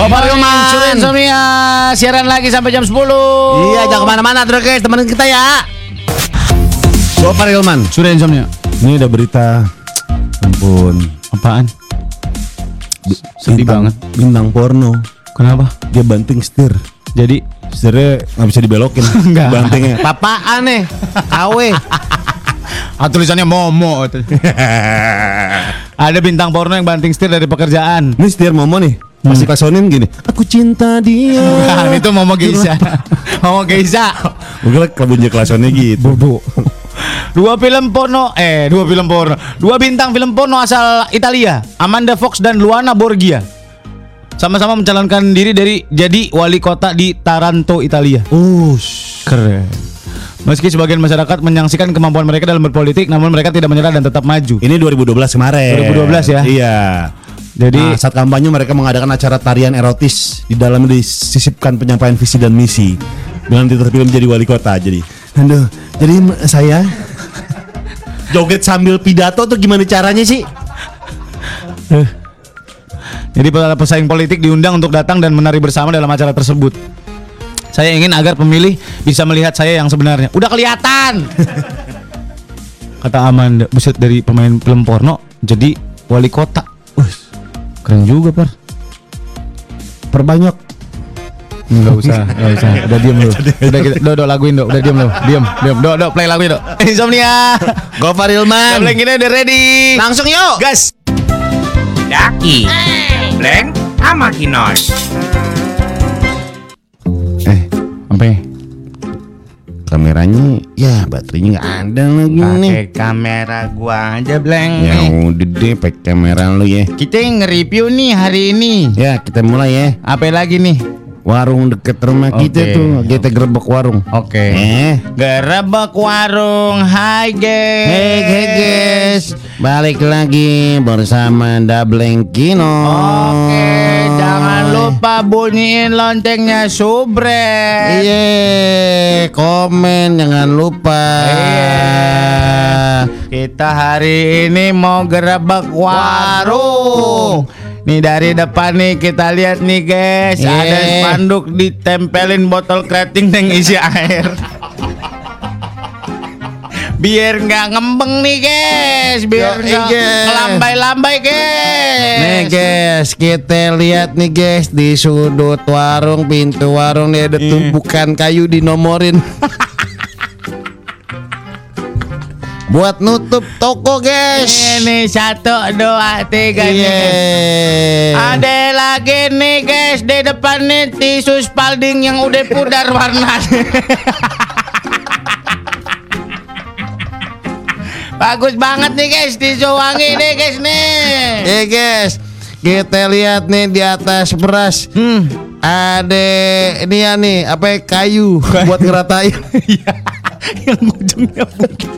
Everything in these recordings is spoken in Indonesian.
Morning, Hilman. Insomnia Siaran lagi sampai jam 10 Iya, jangan ke mana-mana terus guys, temenin kita ya. Gopar Hilman. Sudah insomnia. Ini ada berita. Ampun. Apaan? Sedih Bintang- banget. Bintang porno. Kenapa? Dia banting setir. Jadi Setirnya nggak bisa dibelokin. Enggak. Bantingnya. Papaan nih. Awe. Ah, tulisannya Momo. Ada bintang porno yang banting setir dari pekerjaan. Ini setir Momo nih. Masih klasonin gini. Aku cinta dia. Bukan, itu Momo Geisha. Momo Geisha. Gue kira kelabunja klasonnya gitu. Bobo. Dua film porno, eh dua film porno, dua bintang film porno asal Italia, Amanda Fox dan Luana Borgia, sama-sama mencalonkan diri dari jadi wali kota di Taranto, Italia. Oh, Keren. Meski sebagian masyarakat menyaksikan kemampuan mereka dalam berpolitik, namun mereka tidak menyerah dan tetap maju. ini 2012 kemarin. 2012 ya? Iya. Jadi Nah, saat kampanye mereka mengadakan acara tarian erotis di dalam disisipkan penyampaian visi dan misi dengan diterpilih menjadi wali kota. Jadi, aduh, jadi saya joget sambil pidato tuh gimana caranya sih? Jadi para pesaing politik diundang untuk datang dan menari bersama dalam acara tersebut. Saya ingin agar pemilih bisa melihat saya yang sebenarnya. Udah kelihatan. Kata Amanda, buset dari pemain film porno jadi wali kota. Wih, keren juga, Par. Perbanyak. Enggak usah, enggak usah. Udah diam lu. Udah kita, do, do laguin do. Udah diam lu. Diam, diam. Do, do play laguin do. Insomnia. Gofar Hilman. Gambling ini udah ready. Langsung yuk. Gas. Daki, Bleng, sama Kinos. Apa ya? kameranya ya baterainya nggak ada lagi nih. Pakai kamera gua aja, Bleng. Ya udah deh, pakai kamera lu ya. Kita nge-review nih hari ini. Ya, kita mulai ya. Apa lagi nih? Warung deket rumah kita Oke. tuh, kita gerbek warung. Oke. Eh, Gerebek warung, hai guys. Hey, hey guys, balik lagi bersama Dableng Kino. Oke, jangan lupa bunyiin loncengnya subre. Iya, komen jangan lupa. Iya. Kita hari ini mau gerebek warung. Nih dari depan nih kita lihat nih guys, Iya. ada spanduk ditempelin botol kerating yang isi air. Biar nggak ngembeng nih guys, biar nggak iya. melambai-lambai guys. Nih guys, kita lihat nih guys di sudut warung pintu warung nih ada tumpukan kayu dinomorin. Buat nutup toko guys. Ini satu dua tiga Iya. nih. Ada lagi nih guys di depan nih tisu spalding yang udah pudar warna. Bagus banget nih guys tisu wangi nih guys nih. Eh guys, kita lihat nih di atas beras. Hmm. Ada ini ya nih, apa ya, kayu buat ngeratain. yang ujungnya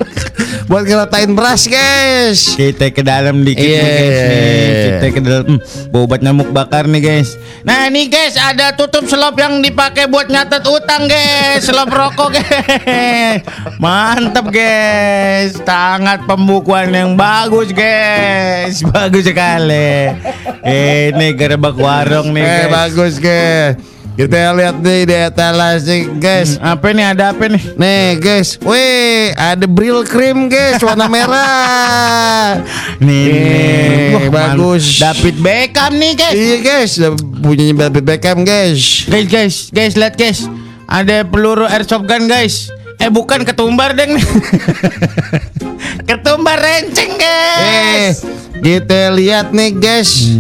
buat ngeratain beras, guys. Kita ke dalam dikit Iya. nih guys nih. Kita ke dalam hmm, bau obat nyamuk bakar nih guys. Nah ini guys ada tutup selop yang dipakai buat nyatet utang guys. Selop rokok guys. Mantap guys. Sangat pembukuan yang bagus guys. Bagus sekali. Ini gerbek warung nih Eh guys. bagus, guys. Kita lihat nih di etalase, guys. Hmm, Apa nih ada apa nih? Nih, guys. Wih, ada Bril Cream, guys, warna merah. Nih, Nih, Wah, bagus. man- David Beckham nih guys. Iya, guys. Punyanya David Beckham, guys. Guys, guys, guys, lihat guys. Ada peluru airsoft gun, guys. Eh bukan ketumbar deng. ketumbar renceng, Eh, guys. kita lihat nih, guys.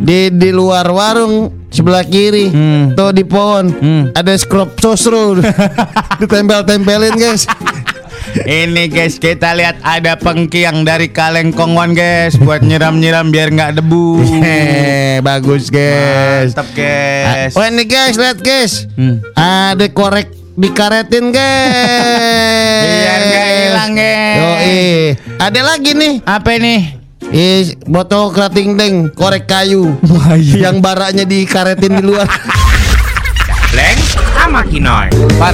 Di di luar warung sebelah kiri, Hmm. tuh di pohon Hmm. ada scrub sosro ditempel-tempelin, guys. Ini guys, kita lihat ada pengkiang dari kaleng kongwan, guys, buat nyiram-nyiram biar nggak debu. Eh, bagus, guys. Mantap, guys. Wah, ini guys, lihat, guys. Hmm. Ada korek dikaretin, guys. Biar nggak hilang, guys. Yoi. Ada lagi nih. Apa nih? Is botol kerating deng, korek kayu. yang baraknya dikaretin di luar. Bleng sama Kinoy. Par.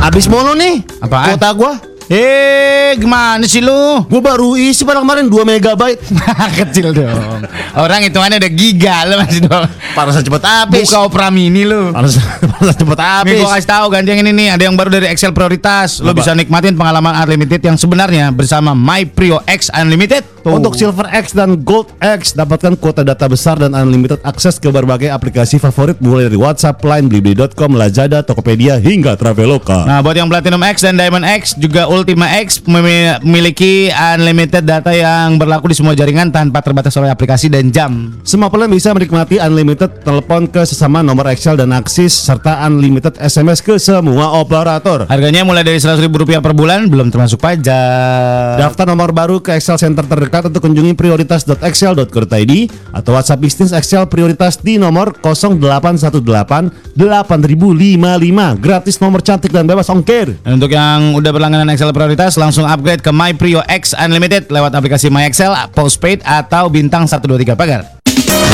Abis mulu nih. Apaan? Kota gua. Eh, gimana sih lu? Gue baru isi pada kemarin 2 megabyte. Kecil dong. Orang hitungannya udah giga lu masih dong. Parasan cepet habis. Buka Opera Mini lu. Parasan cepet Nih habis. gua kasih tahu ganti yang ini nih, ada yang baru dari Excel Prioritas. Lo Apa? bisa nikmatin pengalaman unlimited yang sebenarnya bersama My Prio X Unlimited. Tuh. Untuk Silver X dan Gold X dapatkan kuota data besar dan unlimited akses ke berbagai aplikasi favorit mulai dari WhatsApp, Line, Blibli.com, Lazada, Tokopedia hingga Traveloka. Nah, buat yang Platinum X dan Diamond X juga Ultima X memi- memiliki unlimited data yang berlaku di semua jaringan tanpa terbatas oleh aplikasi dan jam. Semua pelanggan bisa menikmati unlimited telepon ke sesama nomor Excel dan Axis serta unlimited SMS ke semua operator. Harganya mulai dari Rp100.000 per bulan, belum termasuk pajak. Daftar nomor baru ke Excel Center terdekat untuk kunjungi prioritas.excel.co.id atau WhatsApp bisnis Excel prioritas di nomor 0818 8055 gratis nomor cantik dan bebas ongkir. Dan untuk yang udah berlangganan Excel prioritas langsung upgrade ke My Prio X Unlimited lewat aplikasi My Excel, Postpaid atau bintang 123 pagar.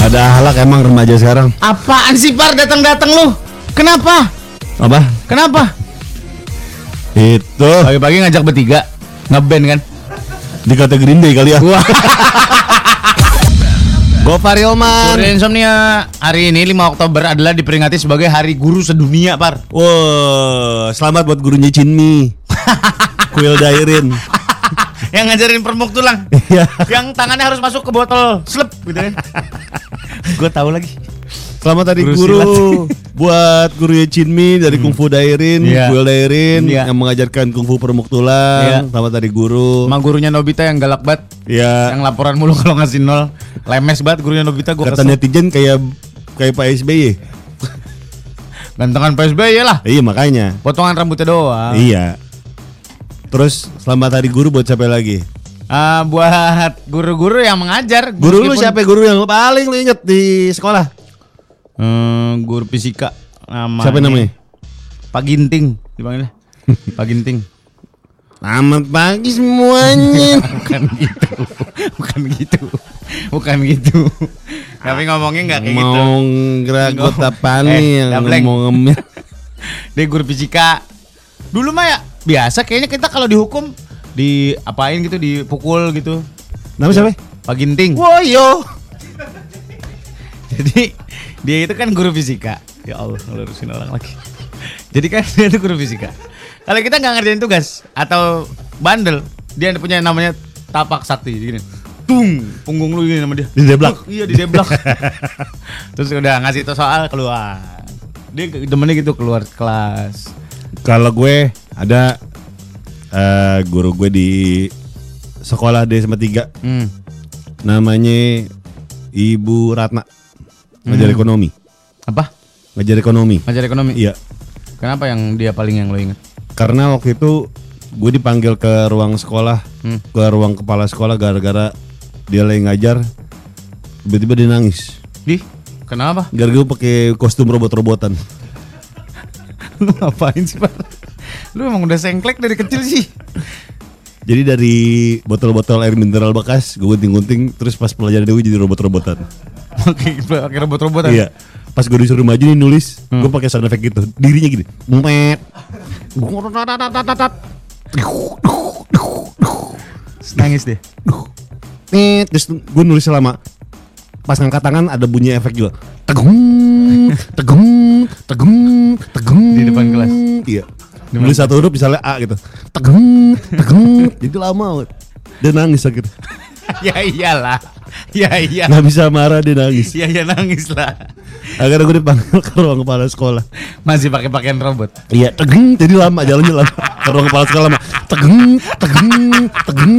Ada halak emang remaja sekarang. Apaan sih Par datang-datang lu? Kenapa? Apa? Kenapa? Itu Pagi-pagi ngajak bertiga ngeband kan? Di kata Green Day kali ya. Gopar Ilman. Sore Insomnia hari ini 5 Oktober adalah diperingati sebagai Hari Guru Sedunia, Par. Wow, selamat buat gurunya Cinmi. Kuil Dairin. yang ngajarin permuk tulang. Iya. yang tangannya harus masuk ke botol slep gitu kan. Gue tahu lagi. Selamat tadi Guru guru. Buat gurunya Cinmi dari Kungfu Dairin, Iya. Kuil Dairin Iya. yang mengajarkan kungfu permuk tulang. Iya. Selamat tadi guru. Sama gurunya Nobita yang galak banget. Ya, Yang laporan mulu kalau ngasih nol. Lemes banget gurunya Nobita gue kata kesel. netizen kayak kayak Pak SBY. Gantengan PSBY lah. Iya makanya. Potongan rambutnya doang. Iya. Terus selamat hari guru buat siapa lagi? Ah, buat guru-guru yang mengajar. Guru lu Meskipun- siapa guru yang paling lu inget di sekolah? Hmm, guru fisika namanya. Siapa namanya? Pak Ginting dipanggilnya. Pak Ginting. Selamat pagi semuanya. Bukan gitu. Bukan gitu. Bukan gitu. Tapi ngomongnya nggak kayak gitu. Mau kota apa Eh, nih yang ngemil? Dia guru fisika. Dulu mah ya biasa kayaknya kita kalau dihukum diapain gitu dipukul gitu. Nama siapa? Pak Ginting. Woyo. Jadi dia itu kan guru fisika. Ya Allah, ngelurusin orang lagi. Jadi kan dia itu guru fisika. Kalau kita nggak ngerjain tugas atau bandel, dia punya namanya tapak sakti gini. Tung, punggung lu gini sama dia. Dideblak. Tuk, Iya, dideblak. Terus udah ngasih tuh soal keluar. Dia demennya gitu keluar kelas. Kalau gue ada eh, guru gue di sekolah D sama tiga Hmm. namanya Ibu Ratna ngajar ekonomi Apa? ngajar ekonomi Ngajar ekonomi. iya Kenapa yang dia paling yang lo inget? karena waktu itu gue dipanggil ke ruang sekolah Hmm. ke ruang kepala sekolah gara-gara dia lagi ngajar tiba-tiba dia nangis Di, kenapa? gara-gara gue pakai kostum robot-robotan lu ngapain sih, Pak? Lu emang udah sengklek dari kecil sih. jadi dari botol-botol air mineral bekas gue gunting-gunting terus pas pelajaran gue jadi robot-robotan Pakai robot-robotan. Iya. Pas gue disuruh maju nih nulis, gue pakai sound effect gitu. Dirinya gini. Met. Nangis deh. Met. Terus gue nulis selama pas ngangkat tangan ada bunyi efek juga. Tegung, tegung, tegung, tegung. Di depan kelas? Iya. Nulis satu huruf misalnya A gitu. Tegung, tegung. Jadi lama. Dia nangis akhirnya. Ya iyalah. Ya iya. Nggak bisa marah dia nangis. Ya ya nangis lah. Akhirnya gue dipanggil ke ruang kepala sekolah. Masih pakai pakaian robot. Iya, tegeng jadi lama jalannya lama. Ke ruang kepala sekolah lama. Tegeng, tegeng, tegeng.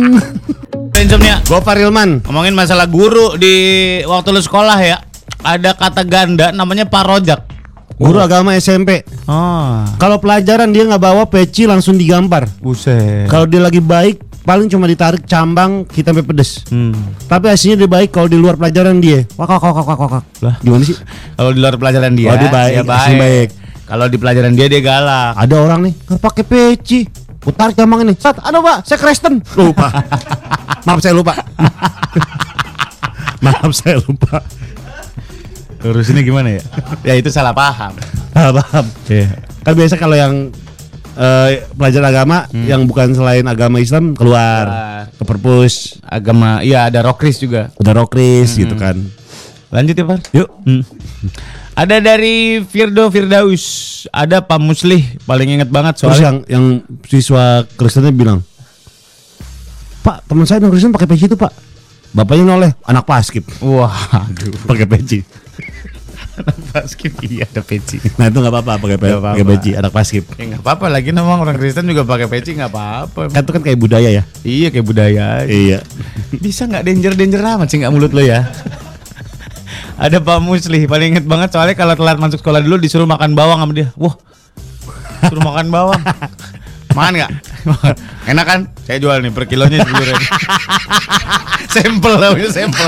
Insomnia. Gue Farilman. Ngomongin masalah guru di waktu lu sekolah ya. Ada kata ganda namanya parojak. Guru agama SMP. Oh, Kalau pelajaran dia nggak bawa peci langsung digampar. buset. Kalau dia lagi baik paling cuma ditarik cambang kita sampai pedes. Hmm. Tapi hasilnya dia baik kalau di luar pelajaran dia. Wak wak wak wak wak, wak. Lah. Gimana sih? Kalau di luar pelajaran dia, Oh, dia baik, dia asli baik. Kalau di pelajaran dia dia galak. Ada orang nih nggak pakai peci. Putar cambang ini. Sat, aduh pak, saya Kristen. Lupa. Maaf saya lupa. Maaf saya lupa. Lurusinnya gimana ya? ya itu salah paham. Ah, paham. Iya. Kan biasa kalau yang eh, pelajar agama yang bukan selain agama Islam keluar ke perpus. Agama, iya ada rokris juga. udah rokris gitu kan. Lanjut ya, Par. yuk. Hmm. Ada dari Firdo Firdaus, ada Pak Muslih paling inget banget terus soalnya. yang yang siswa Kristennya bilang Pak teman saya yang Kristen pakai peci itu Pak. Bapaknya noleh anak paskib Wah, pakai peci Paskib iya ada peci. nah itu nggak apa-apa pakai pe- apa-apa. pakai peci anak paskib Ya nggak apa-apa lagi namanya orang Kristen juga pakai peci nggak apa-apa. kan itu kan kayak budaya ya Iya kayak budaya. aja. iya Bisa nggak danger danger amat sih nggak mulut lo ya? Ada Pak Muslih paling inget banget soalnya kalau telat masuk sekolah dulu disuruh makan bawang sama dia. Wah, suruh makan bawang. Makan nggak? Enak kan? Saya jual nih per kilonya sepuluh ribu. sampel lah, sampel.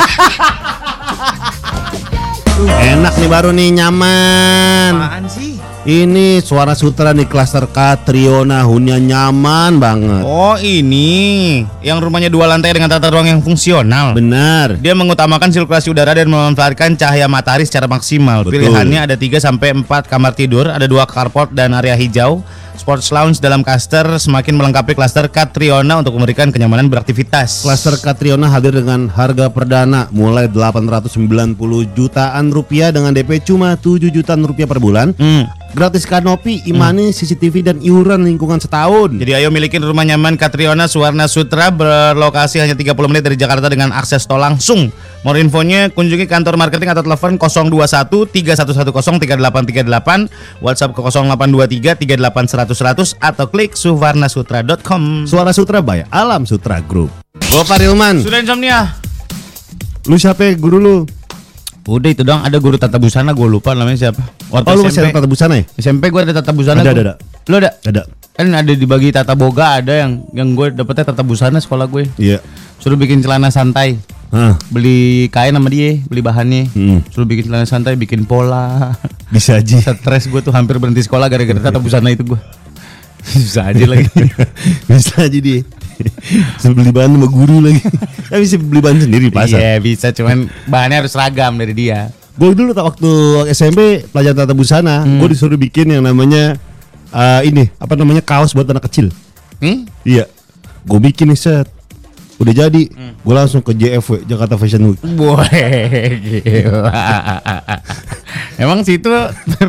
Enak nih baru nih nyaman Apaan sih? Ini suara sutra nih klaster Katriona Hunya nyaman banget. Oh ini yang rumahnya dua lantai dengan tata ruang yang fungsional. Benar. Dia mengutamakan sirkulasi udara dan memanfaatkan cahaya matahari secara maksimal. Betul. Pilihannya ada 3 sampai 4 kamar tidur, ada dua carport dan area hijau. Sports lounge dalam cluster semakin melengkapi cluster Catriona untuk memberikan kenyamanan beraktivitas. Klaster Katriona hadir dengan harga perdana mulai 890 jutaan rupiah dengan DP cuma 7 jutaan rupiah per bulan. Hmm. Gratis kanopi, imani, CCTV dan iuran lingkungan setahun. Jadi ayo milikin rumah nyaman Catriona Suwarna Sutra berlokasi hanya 30 menit dari Jakarta dengan akses tol langsung. More infonya kunjungi kantor marketing atau telepon 021 3110 3838, WhatsApp ke 0823 38 100 atau klik suvarnasutra.com. Suara Sutra by Alam Sutra Group. Gua Parilman. Sudah insomnia. Lu siapa ya, guru lu? Udah itu doang ada guru tata busana gue lupa namanya siapa. Waktu Oh lu masih SMP. ada tata busana ya? SMP gue ada tata busana. Ada, gua. ada, ada. Lu ada? Ada. Kan ada dibagi tata boga ada yang yang gue dapetnya tata busana sekolah gue. Iya. Suruh bikin celana santai. Hah, beli kain sama dia, beli bahannya. Hmm. Suruh bikin celana santai, bikin pola. bisa aja. Stres gue tuh hampir berhenti sekolah gara-gara tata busana itu gue. Susah aja lagi. bisa aja dia. Bisa beli bahan sama guru lagi. Ya bisa beli bahan sendiri di pasar. Iya bisa, cuman bahannya harus seragam dari dia. Gue dulu waktu SMP pelajaran tata busana, Hmm. gue disuruh bikin yang namanya eh, ini apa namanya kaos buat anak kecil. Hmm? Iya, gue bikin nih set. Udah jadi, Hmm. gue langsung ke JFW Jakarta Fashion Week. Gila. Emang situ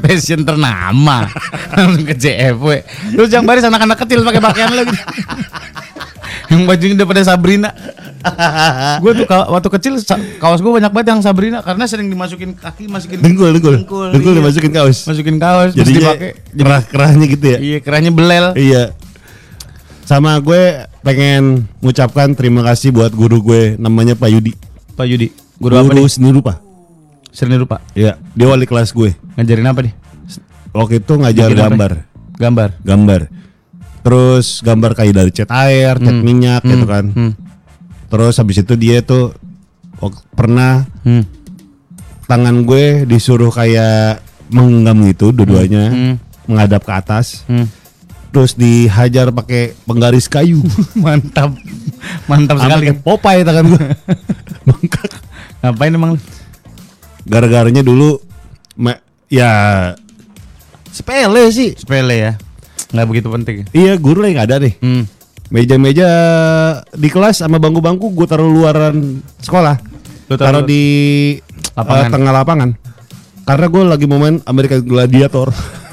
fashion ternama langsung ke JFW. Terus yang baris anak-anak kecil pakai pakaian lagi. yang bajunya udah pada Sabrina. gue tuh waktu kecil kaos gue banyak banget yang Sabrina karena sering dimasukin kaki, masukin Dengkul, dengkul, Dengkul, dengkul, iya. dimasukin kaos. masukin kaos, Jadi dipakai. kerah kerahnya gitu ya. Iya, kerahnya belel. Iya. Sama gue pengen mengucapkan terima kasih buat guru gue namanya Pak Yudi. Pak Yudi, guru, apa nih? seni rupa. Seni rupa. Iya, dia wali kelas gue. Ngajarin apa nih? Waktu itu ngajar Bikin apa? gambar. Gambar. gambar terus gambar kayak dari cat air cat minyak gitu kan Hmm. terus habis itu dia tuh pernah Hmm. tangan gue disuruh kayak menggenggam gitu dua-duanya Hmm. menghadap ke atas Hmm. terus dihajar pakai penggaris kayu Mantap. Mantap sekali. kayak Popeye tangan gue bengkak Ngapain emang lu? Gara-garanya dulu me- ya sepele sih Sepele ya. Nggak begitu penting. iya guru lagi nggak ada nih Hmm. meja-meja di kelas sama bangku-bangku gue taruh luaran sekolah Lu taruh- taruh di Lapangan. eh, tengah lapangan karena gue lagi mau main American Gladiator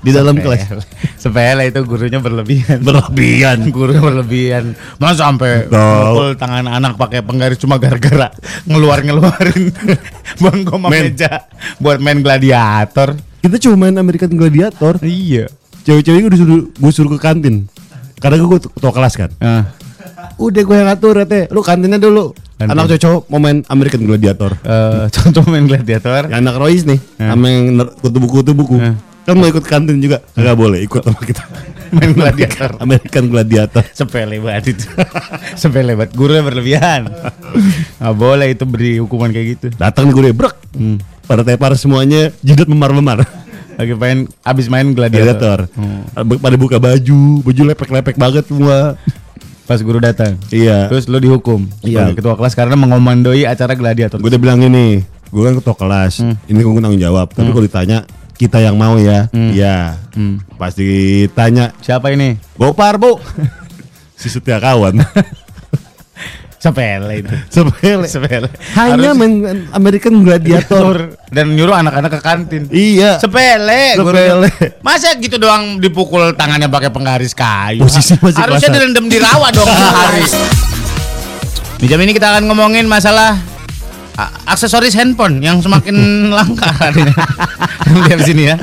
di dalam kelas Sepele itu gurunya berlebihan. berlebihan Gurunya berlebihan. Masa sampai mukul tangan anak pakai penggaris cuma gara-gara ngeluar-ngeluarin bangku meja buat main gladiator. kita cuma main American Gladiator Iya. cewek-cewek gue disuruh gue suruh ke kantin karena gue ketua kelas kan Nah, udah gue yang ngatur ya teh lu kantinnya dulu Kantin. anak cowok mau main American Gladiator eh, contoh main gladiator. Anak Royce nih sama yang kutu buku kutu buku Eh. Kan mau ikut kantin juga nggak boleh ikut sama kita Main gladiator. American Gladiator Sepele banget itu. Sepele banget. Gurunya berlebihan. Nggak boleh itu beri hukuman kayak gitu. datang nih gue brek pada tepar semuanya jidat memar-memar Lagi pengen abis main gladiator. gladiator pada buka baju baju lepek-lepek banget semua Pas guru datang. iya Terus lo dihukum Iya. ketua kelas karena mengomandoi acara gladiator. gue udah bilang ini gue kan ketua kelas ini gue tanggung jawab tapi kalau ditanya kita yang mau ya. Hmm. Iya. Hmm. Pasti tanya, Siapa ini? Gopar bu. si setia kawan. Sepele itu. Sepele. Sepele. Hanya Harus- American Gladiator. dan nyuruh anak-anak ke kantin. iya. Sepele, Sepele. gurunya. Masa gitu doang dipukul tangannya pakai penggaris kayu? Posisi masih Harusnya direndam di rawa dong sehari. Di jam ini kita akan ngomongin masalah aksesoris handphone yang semakin langka hari ini. Lihat sini ya.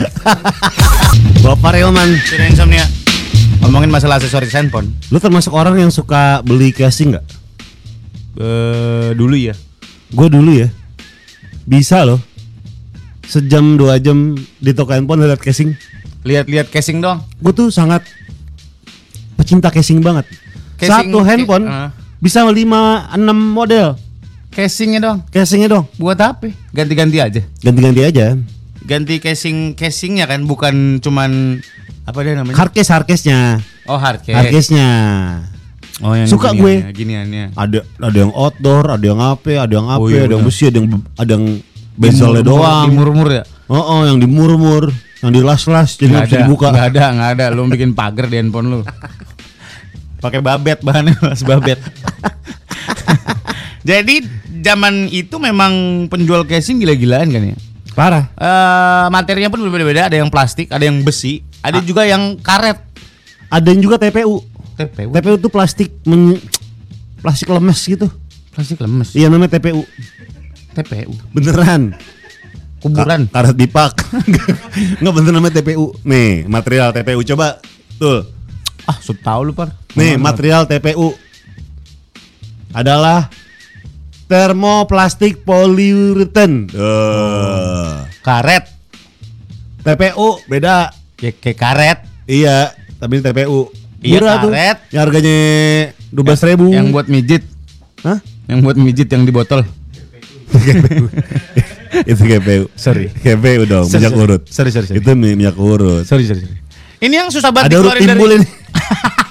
Gopar Ilman. Sudah insomnia. Ngomongin masalah aksesoris handphone. Lu termasuk orang yang suka beli casing nggak? Eh dulu ya. Gue dulu ya. Bisa loh. Sejam dua jam di toko handphone lihat casing. Lihat-lihat casing doang. Gue tuh sangat pecinta casing banget. Casing- Satu handphone Ah. bisa lima enam model Casingnya doang. casingnya dong. Buat apa? Ganti-ganti aja. Ganti-ganti aja. Ganti casing casingnya kan bukan cuman apa dia namanya? Hardcase hardcase-nya. oh hardcase. Hardcase-nya. Oh yang Suka giniannya, Giniannya. Ada ada yang outdoor, ada yang apa, ada yang apa, Oh, iya ada yang besi, ada yang ada yang Dimurmur- doang. Dimurmur ya? Oh, oh, yang dimurmur, yang dilas-las jadi nggak Nggak bisa ada, dibuka. nggak ada, nggak ada. Lu bikin pagar di handphone lu. Pakai babet bahannya mas babet. Jadi zaman itu memang penjual casing gila-gilaan kan ya. Parah. Eh materinya pun berbeda-beda. Ada yang plastik, ada yang besi, ada juga yang karet. Ada yang juga TPU. TPU. TPU tuh plastik men- plastik lemes gitu. Plastik lemes. Iya namanya TPU. TPU. Beneran. Kuburan. Ka- karet dipak. Nggak bener namanya TPU. Nih, material TPU coba. Tuh. Ah, sudah tahu lu par. Nih, material TPU adalah termoplastik polyurethane. Tuh. karet. TPU beda. Kayak kayak karet. Iya, tapi ini TPU. Iya, Murah tuh. karet. Yang harganya 12.000 ribu. Yang buat mijit. Hah? Yang buat mijit yang di botol. itu GPU. Sorry. GPU dong, Sorry, minyak sorry. urut. Sorry, sorry, sorry. Itu mi- minyak urut. Sorry, sorry, sorry. Ini yang susah banget Ada urut timbul dari ini.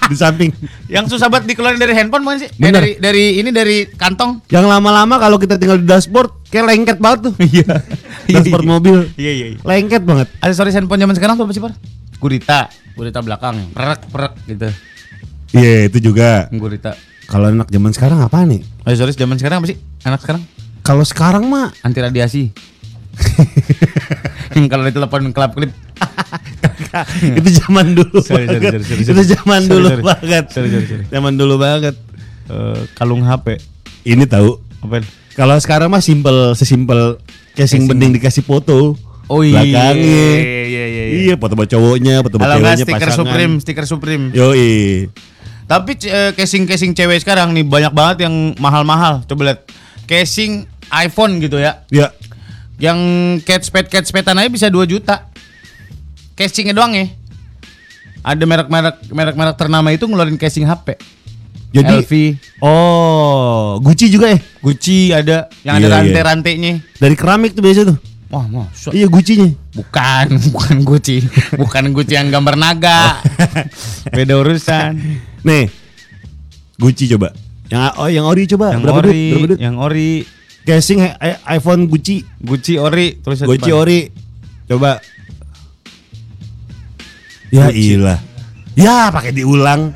Di samping. yang susah banget dikeluarin dari handphone bukan sih? Eh, dari dari ini dari kantong. Yang lama-lama kalau kita tinggal di dashboard kayak lengket banget tuh. Iya. dashboard mobil. Iya, iya, iya. Lengket banget. Aksesoris handphone zaman sekarang tuh apa sih, Par? Gurita, gurita belakang, perek perek gitu. Iya, itu juga. Gurita. Kalau anak zaman sekarang apa nih? Aksesoris zaman sekarang apa sih? Anak sekarang Kalau sekarang mah anti radiasi. yang kalau ditelepon kelap klip. Itu zaman dulu Sorry, sorry, banget. sorry, sorry, itu sorry. zaman Sorry, dulu sorry. banget. Sorry, sorry, sorry. Zaman dulu banget. Eh, kalung HP. Ini tahu. Apa? Kalau sekarang mah simpel, sesimpel casing Casing. bening dikasih foto. Oh iya. Belakangnya. Iya, iya, iya. Iya, foto buat cowoknya, foto buat ceweknya stiker pasangan. Supreme, stiker Supreme. Yoi. Tapi eh, casing-casing cewek sekarang nih banyak banget yang mahal-mahal. Coba lihat. Casing iPhone gitu ya. Ya, Yang catchpad catchpadan aja bisa 2 juta. Casingnya doang ya. Ada merek-merek merek-merek ternama itu ngeluarin casing HP. jadi LV, Oh, Gucci juga ya? Gucci ada yang Iya, ada iya. rantai-rantainya. Dari keramik tuh biasa tuh. Wah, masa? Iya, Gucci-nya. Bukan, bukan Gucci. Bukan Gucci yang gambar naga. Beda urusan. Nih. Gucci coba. Yang oh yang ori coba. Yang Berapa ori, duit? Berapa duit? yang ori, Casing i- iPhone Gucci. Gucci ori, terus Gucci ori. Coba. Ya iyalah. Ya pakai diulang.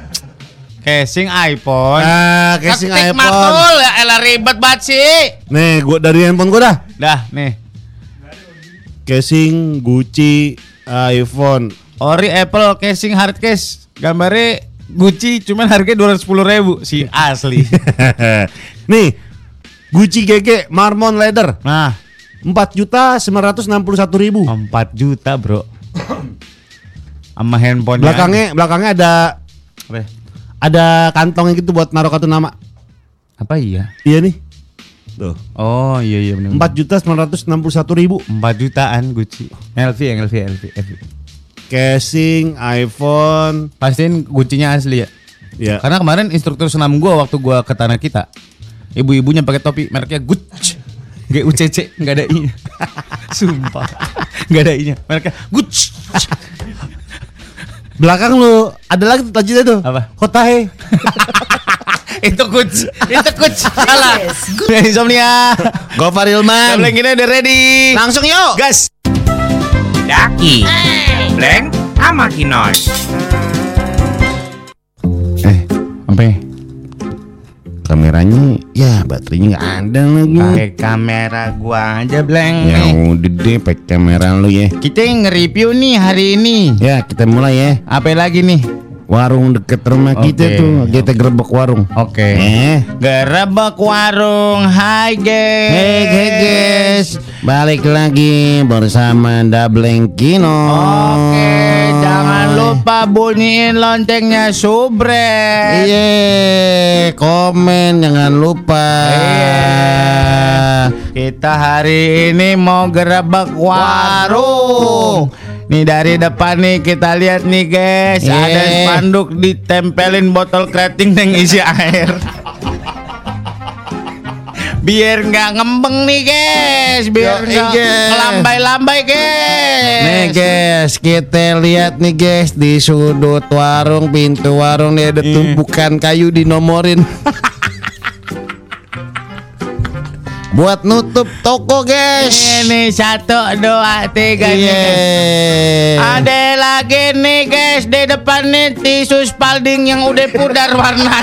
Casing iPhone. Ah, casing Ketik iPhone. matul, ya elah ribet banget sih. Nih, gua dari handphone gua dah. Dah, nih. Casing Gucci iPhone. Ori Apple casing hard case. Gambarnya Gucci cuman harganya 210 ribu Si asli. Nih. Gucci GG Marmon Leather Nah, 4 juta 961 ribu 4 juta bro. Sama handphone Belakangnya belakangnya ada apa? ada kantongnya gitu buat naruh kartu nama. Apa iya? Iya nih. Tuh. Oh iya iya benar. 4 juta 961 ribu 4 jutaan Gucci. LV yang LV LV. LV. Casing iPhone. Pastiin Gucci-nya asli ya. Ya. Karena kemarin instruktur senam gua waktu gua ke tanah kita, ibu-ibunya pakai topi mereknya Gucci. G U C C nggak ada i-nya. Sumpah. Nggak ada i-nya. Mereknya Gucci. Belakang lu ada lagi tuh tajilnya tuh. Apa? Hotahe. itu Gucci. Itu Gucci. Salah. Insomnia. Gofar Ilman. Gambling ini udah ready. Langsung yuk. Gas. Daki, Blank, sama Kinoy. Eh, Apa? Ya? kameranya ya baterainya nggak ada lagi. Pakai kamera gua aja, Blank. Ya udah deh, pakai kamera lu ya. Kita nge-review nih hari ini. Ya, kita mulai ya. Apa lagi nih? Warung deket rumah kita Oke. tuh, kita gerebek warung. Oke. Eh, Gerebek warung. Hai, guys. Hey, hey guys, balik lagi bersama Dableng Kino. Oke, jangan lupa bunyiin loncengnya subre. Iya, komen jangan lupa. Iya. Kita hari ini mau gerebek warung. Nih dari depan nih kita lihat nih guys, Iya. ada spanduk ditempelin botol kreating yang isi air. Biar nggak ngembeng nih guys, biar nggak iya. melambai-lambai guys. Nih guys, kita lihat nih guys di sudut warung pintu warung nih ada tumpukan kayu dinomorin. Buat nutup toko guys. Ini satu, dua, tiga nih. Iya. guys. Ada lagi nih guys di depan nih tisu spalding yang udah pudar warna.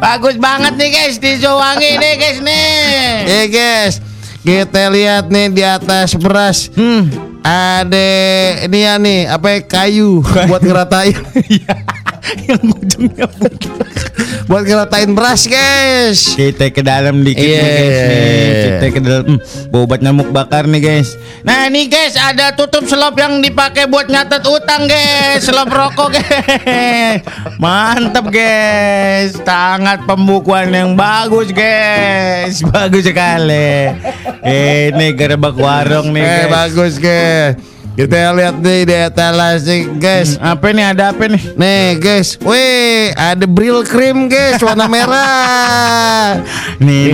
Bagus banget nih guys tisu wangi nih guys nih. Eh guys, kita lihat nih di atas beras. Hmm. Ada ini ya nih, apa ya, kayu buat ngeratain. yang ujungnya buat ngeratain beras, guys. Kita ke dalam dikit nih Iya. guys nih. Kita ke dalam hmm, bau obat nyamuk bakar nih guys. Nah ini guys ada tutup selop yang dipakai buat nyatet utang guys. Selop rokok guys. Mantap guys. Sangat pembukuan yang bagus guys. Bagus sekali. Ini gerebek warung nih Eh guys. bagus, guys. Kita lihat nih di etalase, guys. Hmm, Apa nih ada apa nih? Nih, guys. Wih, ada Bril Cream, guys, warna merah. Nih,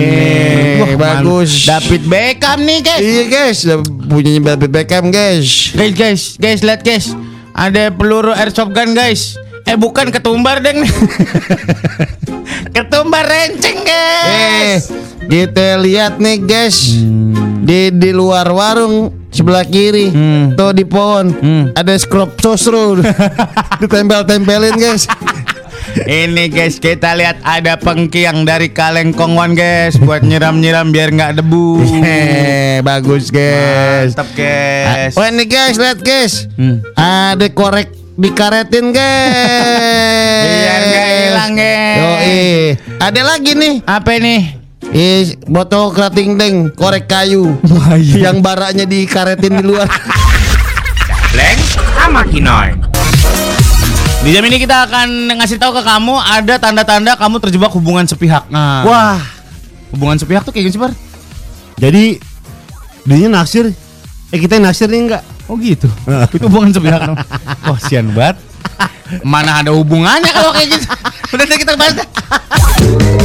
Nih, Wah, bagus. man- David Beckham nih guys. Iya, guys. Punyanya David Beckham, guys. Guys, guys, guys, lihat guys. Ada peluru airsoft gun, guys. Eh, bukan ketumbar deng. ketumbar renceng, Eh, guys. kita lihat nih, guys. Di di luar warung sebelah kiri, Hmm. tuh di pohon Hmm. ada scrub sosro ditempel-tempelin, guys. Ini guys, kita lihat ada pengkiang dari kaleng kongwan, guys, buat nyiram-nyiram biar nggak debu. Eh, bagus, guys. Mantap, guys. Wah, ini guys, lihat, guys. Hmm. Ada korek dikaretin, guys. Biar nggak hilang, guys. Yoi. Ada lagi nih. Apa nih? Is botol kerating deng, korek kayu. Yang baraknya dikaretin di luar. Blank, sama Kinoy. Di jam ini kita akan ngasih tahu ke kamu ada tanda-tanda kamu terjebak hubungan sepihak. Nah, Wah, hubungan sepihak tuh kayak gini sih, Bar? jadi dia naksir. Eh kita yang naksir nih enggak? Oh gitu. Itu hubungan sepihak. Wah, sian banget. Mana ada hubungannya kalau kayak gitu. Udah deh kita bahas.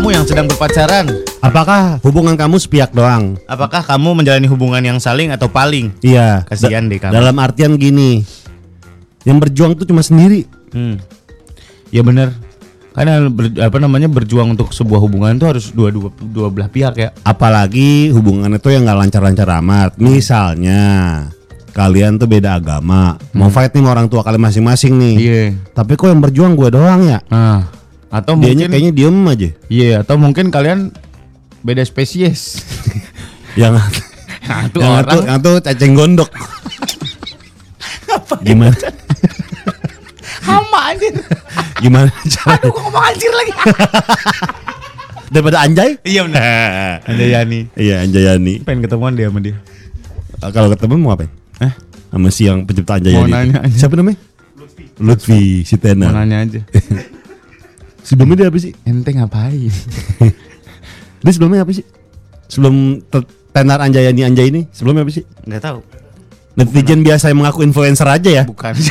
kamu yang sedang berpacaran, Apakah hubungan kamu sepihak doang? apakah kamu menjalani hubungan yang saling atau paling? Iya. Kasihan deh kamu. Dalam artian gini, yang berjuang tuh cuma sendiri. Hmm. Ya benar. Karena ber- apa namanya berjuang untuk sebuah hubungan itu harus dua dua dua belah pihak ya. Apalagi hubungan itu yang nggak lancar-lancar amat. Misalnya kalian tuh beda agama, mau fight nih sama orang tua kalian masing-masing nih. Iya. Tapi kok yang berjuang gue doang ya? Nah, atau Dianya mungkin kayaknya diem aja. Iya, atau mungkin kalian beda spesies. Yang itu yang orang tuh cacing gondok. Gimana? sama anjir. Gimana cara? Aduh, kok ngomong anjir lagi. Daripada anjay? iya benar. Ada Yani. Iya Anjayani. Pengen ketemuan dia sama dia. Ah, Kalau ketemu mau ngapain? Eh? Sama si yang pencipta Anjayani. Mau nanya. Siapa namanya? Lutfi si Mau Tenar. nanya aja. Sebelumnya dia apa sih? Ente ngapain? Dia sebelumnya apa sih? Sebelum Tenar Anjayani Anjay ini sebelumnya apa sih? Enggak tahu. Netizen biasa yang mengaku influencer aja ya. Bukan.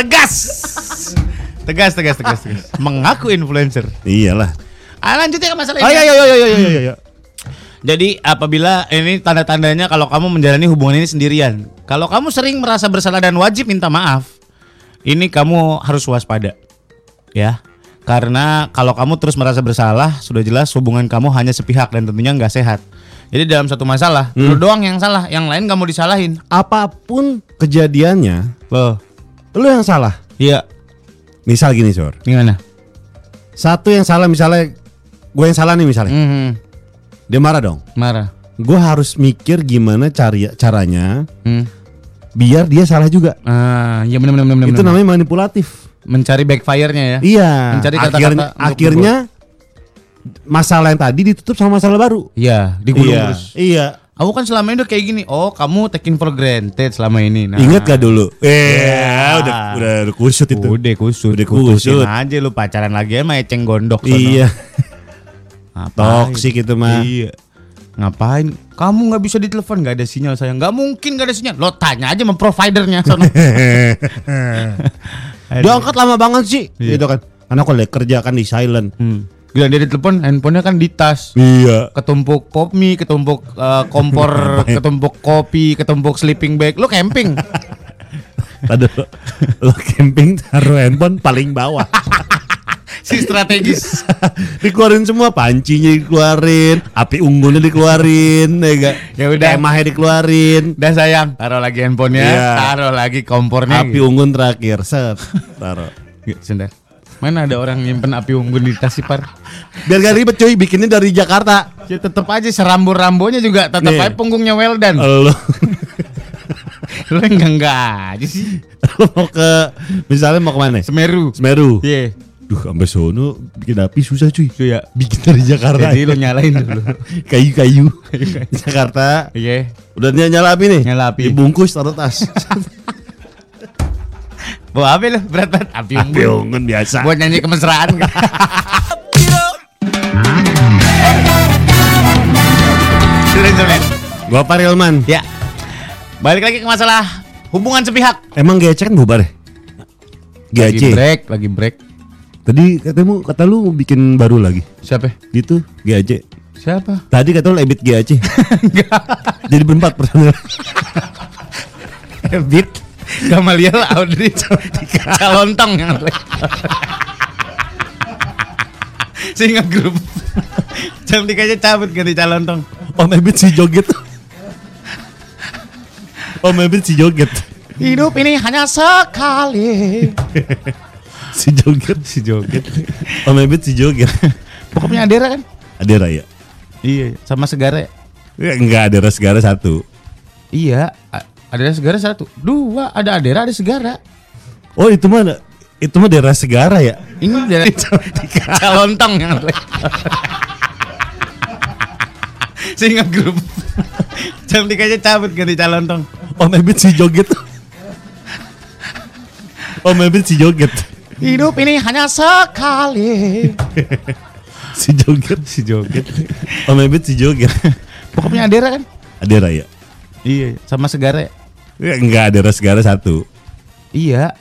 tegas. Tegas, tegas, tegas, tegas. Mengaku influencer. Iyalah. Ah, lanjut ya ke masalah Oh ini. iya iya iya iya iya iya. iya. Jadi apabila ini tanda-tandanya kalau kamu menjalani hubungan ini sendirian. Kalau kamu sering merasa bersalah dan wajib minta maaf, ini kamu harus waspada. Ya. Karena kalau kamu terus merasa bersalah, sudah jelas hubungan kamu hanya sepihak dan tentunya nggak sehat. Jadi dalam satu masalah, lu doang yang salah, yang lain kamu disalahin. Apa pun kejadiannya, Loh, lu yang salah. iya, Misal gini, Sur. gimana? Satu yang salah misalnya gue yang salah nih misalnya. Mhm, Dia marah dong. marah. Gue harus mikir gimana cari caranya Hmm. Biar dia salah juga. Ah, iya benar benar benar. Itu namanya manipulatif. mencari backfire-nya ya. Iya. Mencari kata-kata akhirnya, akhirnya masalah yang tadi ditutup sama masalah baru. Iya, digulung iya. terus. Iya. Aku kan selama ini udah kayak gini. Oh, kamu taking for granted selama ini. Nah, Ingat gak dulu? Eh, udah udah udah kusut itu. Udah kusut. Udah kusut. aja lu pacaran lagi sama eceng gondok. Iya. Toksik itu mah. Iya. Ngapain? Kamu nggak bisa ditelepon nggak ada sinyal sayang. Nggak mungkin nggak ada sinyal. Lo tanya aja sama providernya. Dia angkat lama banget sih. Iya. Gitu kan. Karena aku lagi kerja kan di silent. hmm. Gila dia ditelepon, handphonenya kan di tas. Iya. Ketumpuk pop mie, ketumpuk eh, kompor, ketumpuk kopi, ketumpuk sleeping bag. Lu camping. Aduh, lo camping taruh handphone paling bawah. Si strategis. dikeluarin semua pancinya dikeluarin, api unggunnya dikeluarin, ya gak? Ya udah. Kemahnya dikeluarin, Udah sayang, taruh lagi handphonenya, Iya. taruh lagi kompornya. api unggun terakhir, set, taruh. Gitu, sebentar. Mana ada orang nyimpen api unggun di tas Ipar? Biar gak ribet cuy, bikinnya dari Jakarta. Ya tetep aja serambu-rambonya juga tetep Nih. aja punggungnya well done. Lo, Lu enggak enggak aja sih. lo mau ke, misalnya mau ke mana? Semeru. Semeru. Iya. Duh, sampai sono bikin api susah cuy. Iya. Bikin dari Jakarta. Jadi lu nyalain dulu. Kayu-kayu. Jakarta. Iya. Udah ny- nyala api nih. Nyala api. Dibungkus taruh tas. Bawa apa lu? Berat banget api unggun. api unggun biasa. Buat nyanyi kemesraan. Gua Pak Rilman. Ya. Balik lagi ke masalah hubungan sepihak. Emang GC kan bubar ya? Lagi break, lagi break. Tadi katemu kata lu bikin baru lagi. Siapa? Gitu, GAC. Siapa? Tadi kata lu ebit GAC. Jadi berempat personil. Beat Gamaliel Audrey Calontong yang Singa grup Jam 3 aja cabut ganti calontong Om Ebit si joget. Om Ebit si joget. Hidup ini hanya sekali Si joget, si joget. Om Ebit si joget. Pokoknya Adera kan? Ada raya. Iya Sama Segara Ya, enggak ada segara satu. Iya Adera Segara satu Dua Ada Adera ada Segara Oh itu mah ada- itu mah daerah segara ya. Ini dari Calontong yang Singa grup Jam 3 aja cabut ganti calontong Om Ebit si joget. Om Ebit si joget. Hidup ini hanya sekali Si joget, si joget. Om Ebit si joget. Pokoknya Adera kan? Ada raya. Iya, sama Segara. Ya, enggak ada segara satu. Iya,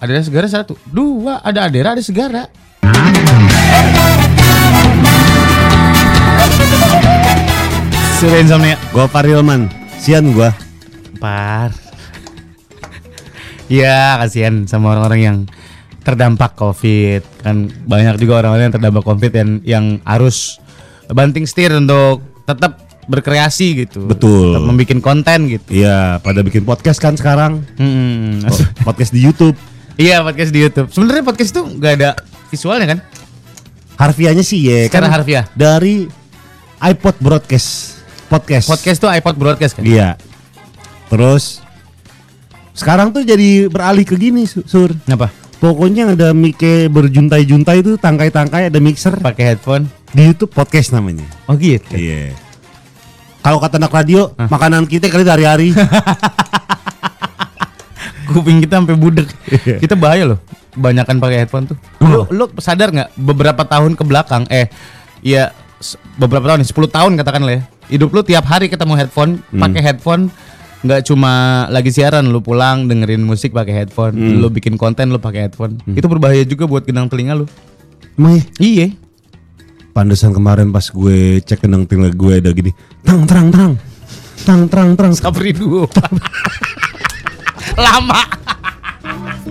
Adera Segara satu. Dua, ada Adera, ada Segara. Sudah insomnia. Gua Parilman. Sian gua. Par. Iya, kasihan sama orang-orang yang terdampak COVID. Kan banyak juga orang-orang yang terdampak COVID dan yang harus banting setir untuk tetap berkreasi gitu. Betul. Tetap membuat konten gitu. Iya, pada bikin podcast kan sekarang. Hmm. Podcast di YouTube. Iya, podcast di YouTube. Sebenarnya podcast itu nggak ada visualnya kan? Harfiahnya sih ya Secara kan harfiah. dari iPod broadcast podcast. Podcast tuh iPod broadcast kan? Iya. Terus sekarang tuh jadi beralih ke gini Su- Sur. Apa? Pokoknya ada mic berjuntai-juntai itu tangkai-tangkai ada mixer Pakai headphone. di YouTube podcast namanya. Oh gitu. Iya. Kalau kata anak radio, makanan kita kali hari-hari. Kuping kita sampai budek. kita bahaya loh. Kebanyakan pakai headphone tuh. Lu, lu sadar nggak beberapa tahun ke belakang eh ya beberapa tahun nih 10 tahun katakanlah ya. Hidup lu tiap hari ketemu headphone, pakai headphone nggak cuma lagi siaran lu pulang dengerin musik pakai headphone, lu bikin konten lu pakai headphone. Itu berbahaya juga buat genang telinga lu. Emang ya? Iya. Pantesan kemarin pas gue cek kenang telinga gue ada gini. Tang terang terang. Tang terang terang. Sapri duo. Lama.